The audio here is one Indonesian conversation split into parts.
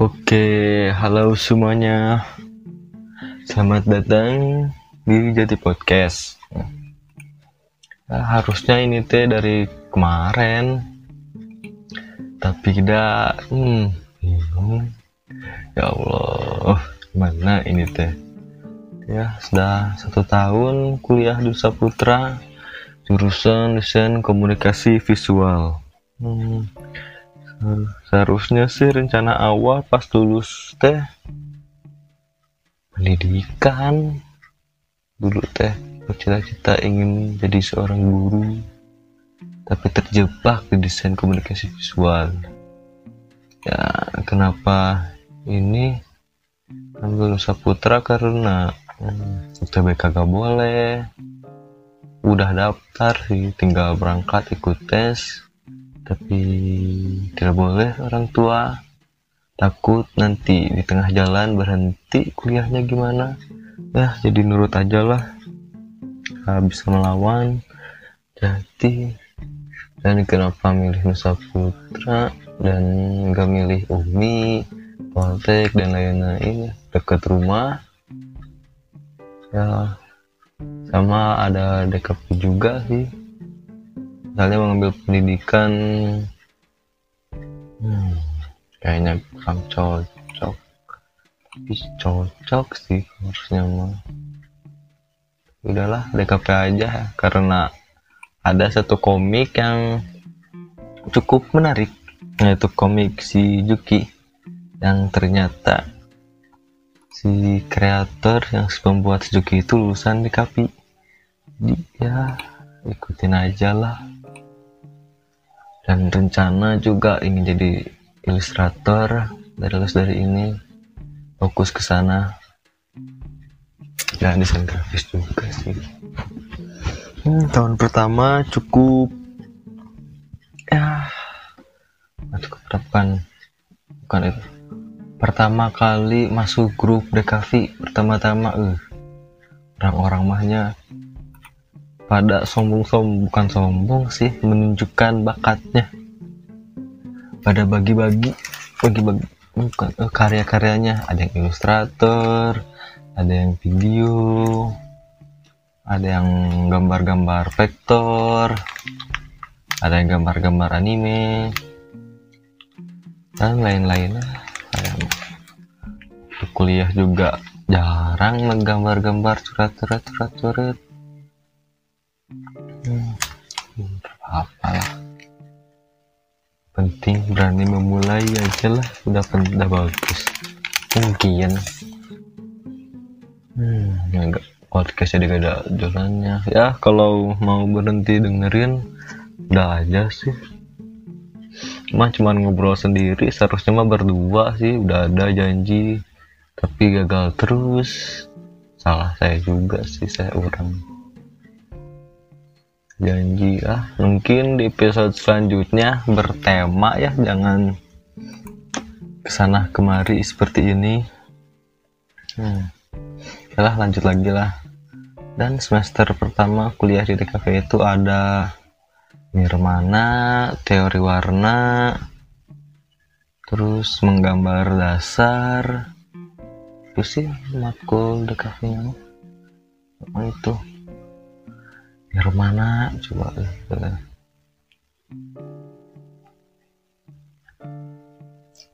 Oke, halo semuanya. Selamat datang di Jati Podcast. Nah, harusnya ini teh dari kemarin, tapi tidak. Hmm, bingung. Ya Allah, mana ini teh? Ya, sudah satu tahun kuliah di Saputra, jurusan desain komunikasi visual. Hmm, seharusnya sih rencana awal pas lulus teh pendidikan dulu teh bercita-cita ingin jadi seorang guru tapi terjebak di desain komunikasi visual. Ya kenapa ini? Ambil Saputra karena hmm, UTBK gak boleh. Udah daftar sih tinggal berangkat ikut tes tapi tidak boleh orang tua takut nanti di tengah jalan berhenti kuliahnya gimana. Ya jadi nurut aja lah. Gak bisa melawan jadi. Dan kenapa milih Nusa Putra dan gak milih Umi Poltek dan lain-lain? Dekat rumah. Ya sama ada DKP juga sih misalnya mengambil pendidikan hmm, kayaknya kurang cocok. Tapi cocok sih harusnya mah. Udahlah DKP aja karena ada satu komik yang cukup menarik yaitu komik si Juki yang ternyata si kreator yang membuat Juki itu lulusan DKP jadi ya ikutin aja lah dan rencana juga ingin jadi ilustrator. Dari lulus dari ini fokus ke sana. Dan desain grafis juga sih. Hmm, tahun pertama cukup ya cukup depan bukan itu. Pertama kali masuk grup DKV pertama-tama eh orang-orang mahnya pada sombong-sombong bukan sombong sih menunjukkan bakatnya. Pada bagi-bagi bagi-bagi bukan eh, karya-karyanya. Ada yang ilustrator ada yang video ada yang gambar-gambar vektor ada yang gambar-gambar anime dan lain-lainnya saya kuliah juga jarang menggambar-gambar surat-surat surat-surat apalah. Penting berani memulai aja lah. Udah udah bagus. Mungkin. Hmm enggak podcast jadi gak ada jalannya. Ya kalau mau berhenti dengerin udah aja sih. Mah cuman ngobrol sendiri seharusnya mah berdua sih. Udah ada janji tapi gagal terus. Salah saya juga sih saya orang janji ah mungkin di episode selanjutnya bertema ya. Jangan ke sana kemari seperti ini. Hmm. lah lanjut lagi lah. Dan semester pertama kuliah di DKV itu ada nirmana teori warna terus menggambar dasar. Itu sih matkul DKV nya itu Nirmana coba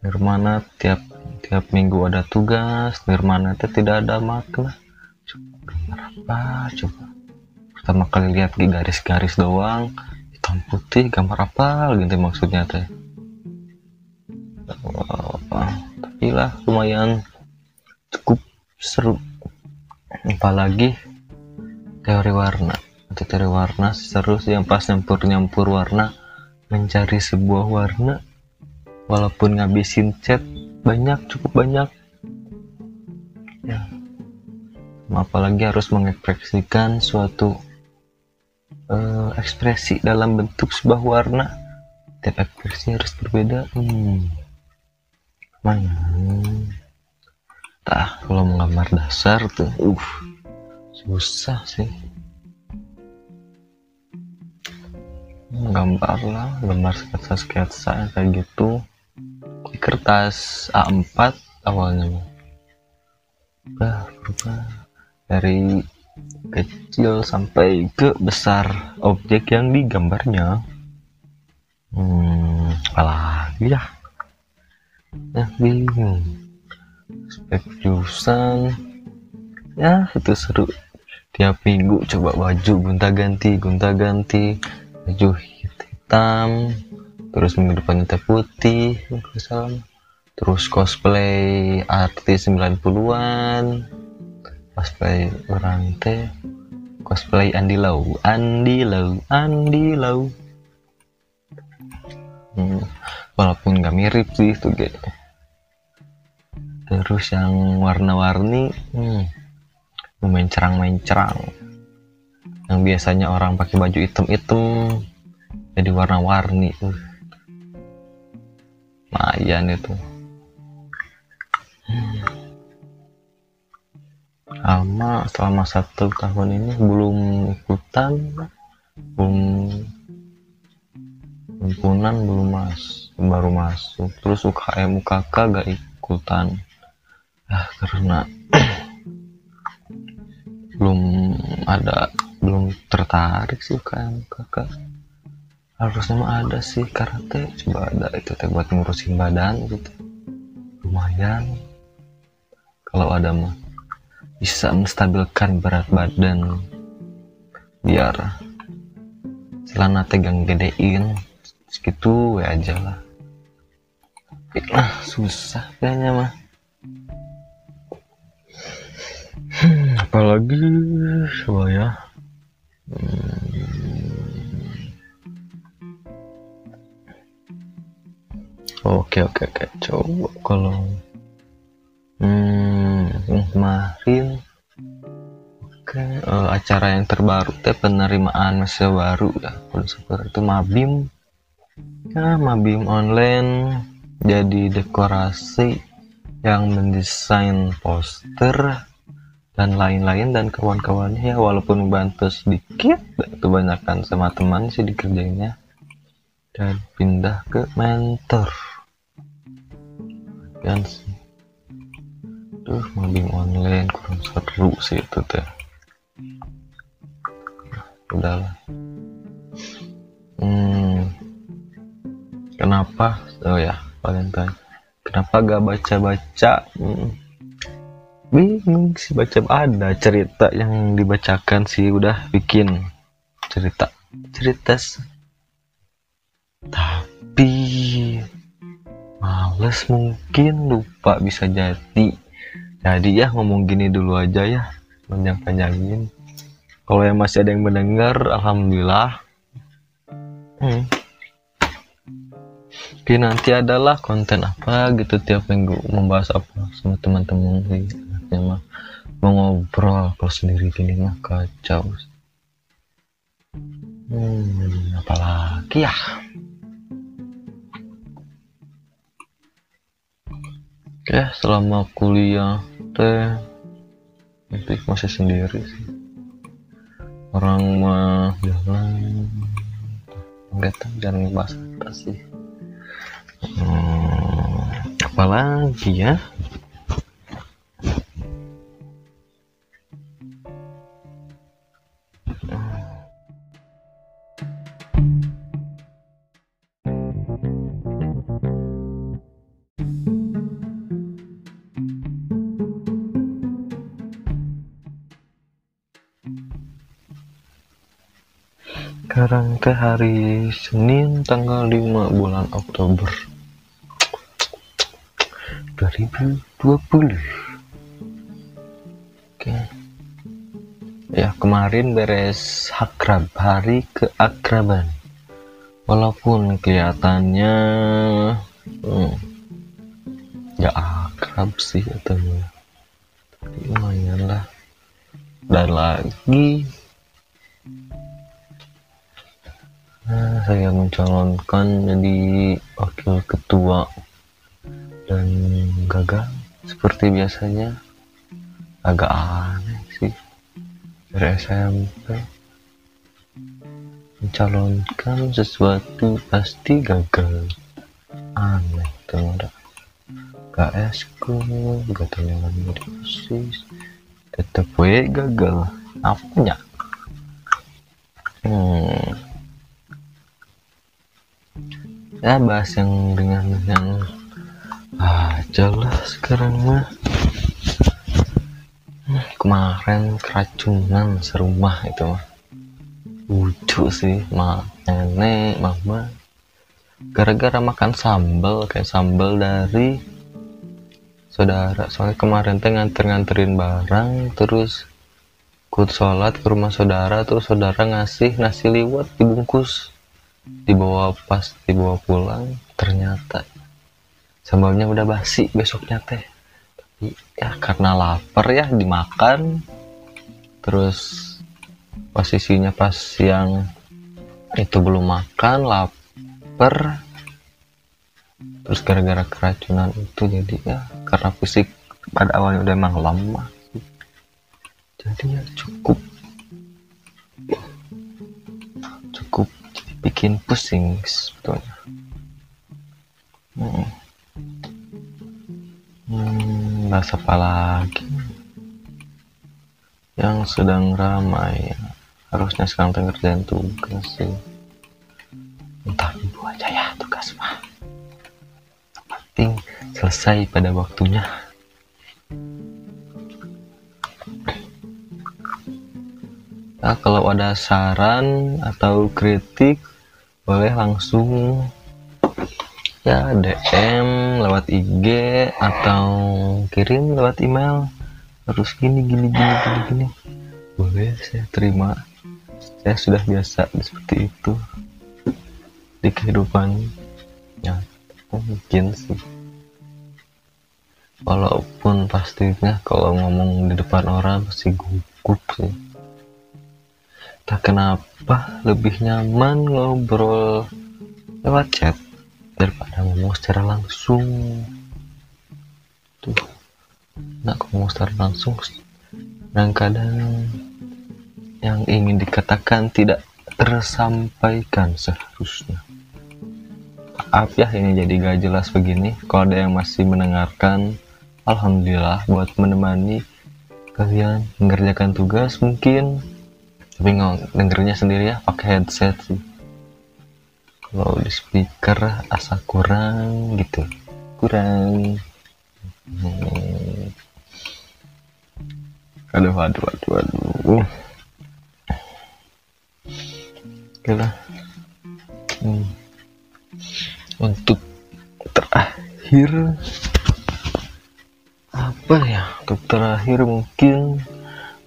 Nirmana tiap tiap minggu ada tugas Nirmana itu tidak ada makna gambar apa coba. Pertama kali lihat di garis-garis doang hitam putih gambar apa gitu maksudnya teh. Tapi lah lumayan cukup seru. Apalagi teori warna teori warna seru sih yang pas nyampur-nyampur warna mencari sebuah warna. Walaupun ngabisin cat banyak cukup banyak. Ya. Apalagi harus mengekspresikan suatu uh, ekspresi dalam bentuk sebuah warna. Tiap ekspresi harus berbeda. Hmm. Mana? Tah kalau menggambar dasar tuh uh susah sih gambar lah gambar sketsa sketsa kayak gitu. Di kertas A4 awalnya bah berubah dari kecil sampai ke besar. Objek yang digambarnya. Hmm apalagi ya? Ya bingung. Spek jurusan. Ya itu seru. Tiap minggu coba baju gonta ganti gonta ganti baju hitam terus minggu depannya teh putih terus cosplay artis 90-an cosplay orang teh cosplay Andi Lau Andi Lau Andi Lau. Hmm, walaupun gak mirip sih itu ge. Terus yang warna-warni hmm, main cerang main cerang yang biasanya orang pakai baju hitam-hitam jadi warna-warni tuh. Lumayan itu. Alma selama satu tahun ini belum ikutan belum himpunan belum mas baru masuk. Terus UKM UKK gak ikutan. Ah karena belum ada belum tertarik sih UKM UKK harusnya mah ada sih karate. Coba ada itu teh buat ngurusin badan gitu. Lumayan. Kalau ada mah bisa menstabilkan berat badan biar celana tegang gedein. Segitu ya aja lah. Nah susah kayaknya mah. Hmm, apalagi coba ya. Oke oke oke. Coba kalau hmm kemarin oke uh, acara yang terbaru teh penerimaan mahasiswa baru ya. Kalau seperti itu mabim. Ya mabim online jadi dekorasi yang mendesain poster dan lain-lain dan kawan-kawannya ya walaupun bantu sedikit kebanyakan sama teman sih dikerjainnya dan pindah ke mentor kan sih Duh, mobbing online kurang seru sih itu teh. Udahlah. Hmm. Kenapa? Oh ya, Valentine. Kenapa gak baca-baca? Hmm. Bingung sih baca ada cerita yang dibacakan sih udah bikin cerita. Cerita tapi males mungkin lupa bisa jadi. Jadi ya ngomong gini dulu aja ya panjang-panjangin. Kalau yang masih ada yang mendengar alhamdulillah. Hmm. Oke nanti adalah konten apa gitu tiap minggu membahas apa sama teman-teman ya mah mau ngobrol kalau sendiri gini mah kacau. Hmm, apalagi ya? Oke selama kuliah teh nanti masih sendiri sih. Orang mah jalan enggak tahu jangan ngebahas apa sih. Hmm, apalagi ya sekarang ke hari Senin tanggal 5 bulan Oktober. 2020 oke. Ya kemarin beres hakrab hari keakraban. Walaupun kelihatannya hmm, ya akrab sih atau lumayan lah dan lagi. Nah, saya mencalonkan jadi wakil ketua dan gagal. Seperti biasanya. Agak aneh sih. Dari SMP mencalonkan sesuatu pasti gagal. Aneh ada KS ku gatel yang dosis tetap gagal. Apanya? Hmm. Ya bahas yang dengan yang ah jelas sekarang mah. Hmm, kemarin keracunan serumah itu mah. Lucu sih mak nenek mama. Gara-gara makan sambal kayak sambal dari saudara soalnya kemarin teh nganter-nganterin barang terus ikut sholat ke rumah saudara terus saudara ngasih nasi liwet dibungkus. Dibawa pas dibawa pulang ternyata sambalnya udah basi besoknya teh. Tapi ya karena lapar ya dimakan. Terus posisinya pas yang itu belum makan lapar terus gara-gara keracunan itu jadi ya karena fisik pada awalnya udah emang lemah jadi ya cukup. Cukup bikin pusing sebetulnya. Hmm. Hmm, bahas apa lagi? Yang sedang ramai. Harusnya sekarang ngerjain tugas sih. Entah ibu aja ya tugas mah penting selesai pada waktunya. Nah, kalau ada saran atau kritik boleh langsung ya DM lewat IG atau kirim lewat email. Harus gini gini gini gini gini. Boleh saya terima. Saya sudah biasa seperti itu di kehidupan ya mungkin sih. Walaupun pastinya kalau ngomong di depan orang pasti gugup sih. Tak kenapa lebih nyaman ngobrol lewat chat daripada ngomong secara langsung. Tuh nak ngomong secara langsung dan kadang yang ingin dikatakan tidak tersampaikan seharusnya. Maaf ya ini jadi gak jelas begini. Kalau ada yang masih mendengarkan, Alhamdulillah buat menemani kalian mengerjakan tugas mungkin. Tapi nggak dengernya sendiri ya pakai headset sih. Kalau di speaker asa kurang gitu, kurang. Hmm. Aduh, aduh, aduh, aduh oke terakhir. Apa ya? Untuk terakhir mungkin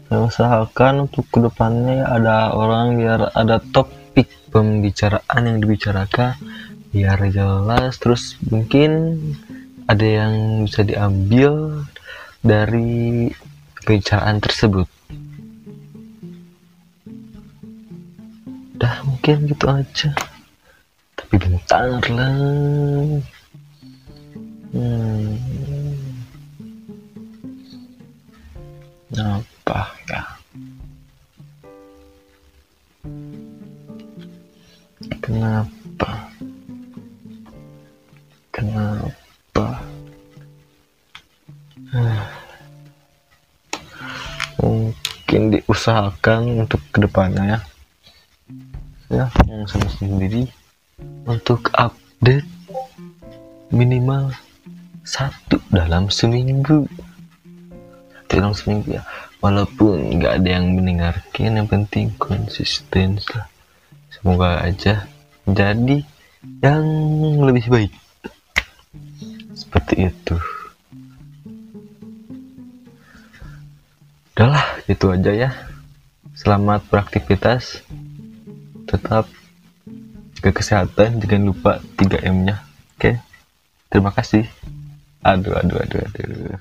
saya usahakan untuk ke depannya ada orang biar ada topik pembicaraan yang dibicarakan biar jelas. Terus mungkin ada yang bisa diambil dari pembicaraan tersebut. Udah mungkin gitu aja. Tapi bentar lah hmm. apa ya? Kenapa? Kenapa? Mungkin diusahakan untuk ke depannya ya. Ya yang sendiri. Untuk update minimal satu dalam seminggu. Satu dalam seminggu ya. Walaupun nggak ada yang mendengarkan yang penting konsisten lah. Semoga aja jadi yang lebih baik. Seperti itu. Udahlah itu aja ya. Selamat beraktivitas. Tetap jaga kesehatan. Jangan lupa 3M nya oke. Terima kasih aduh aduh aduh aduh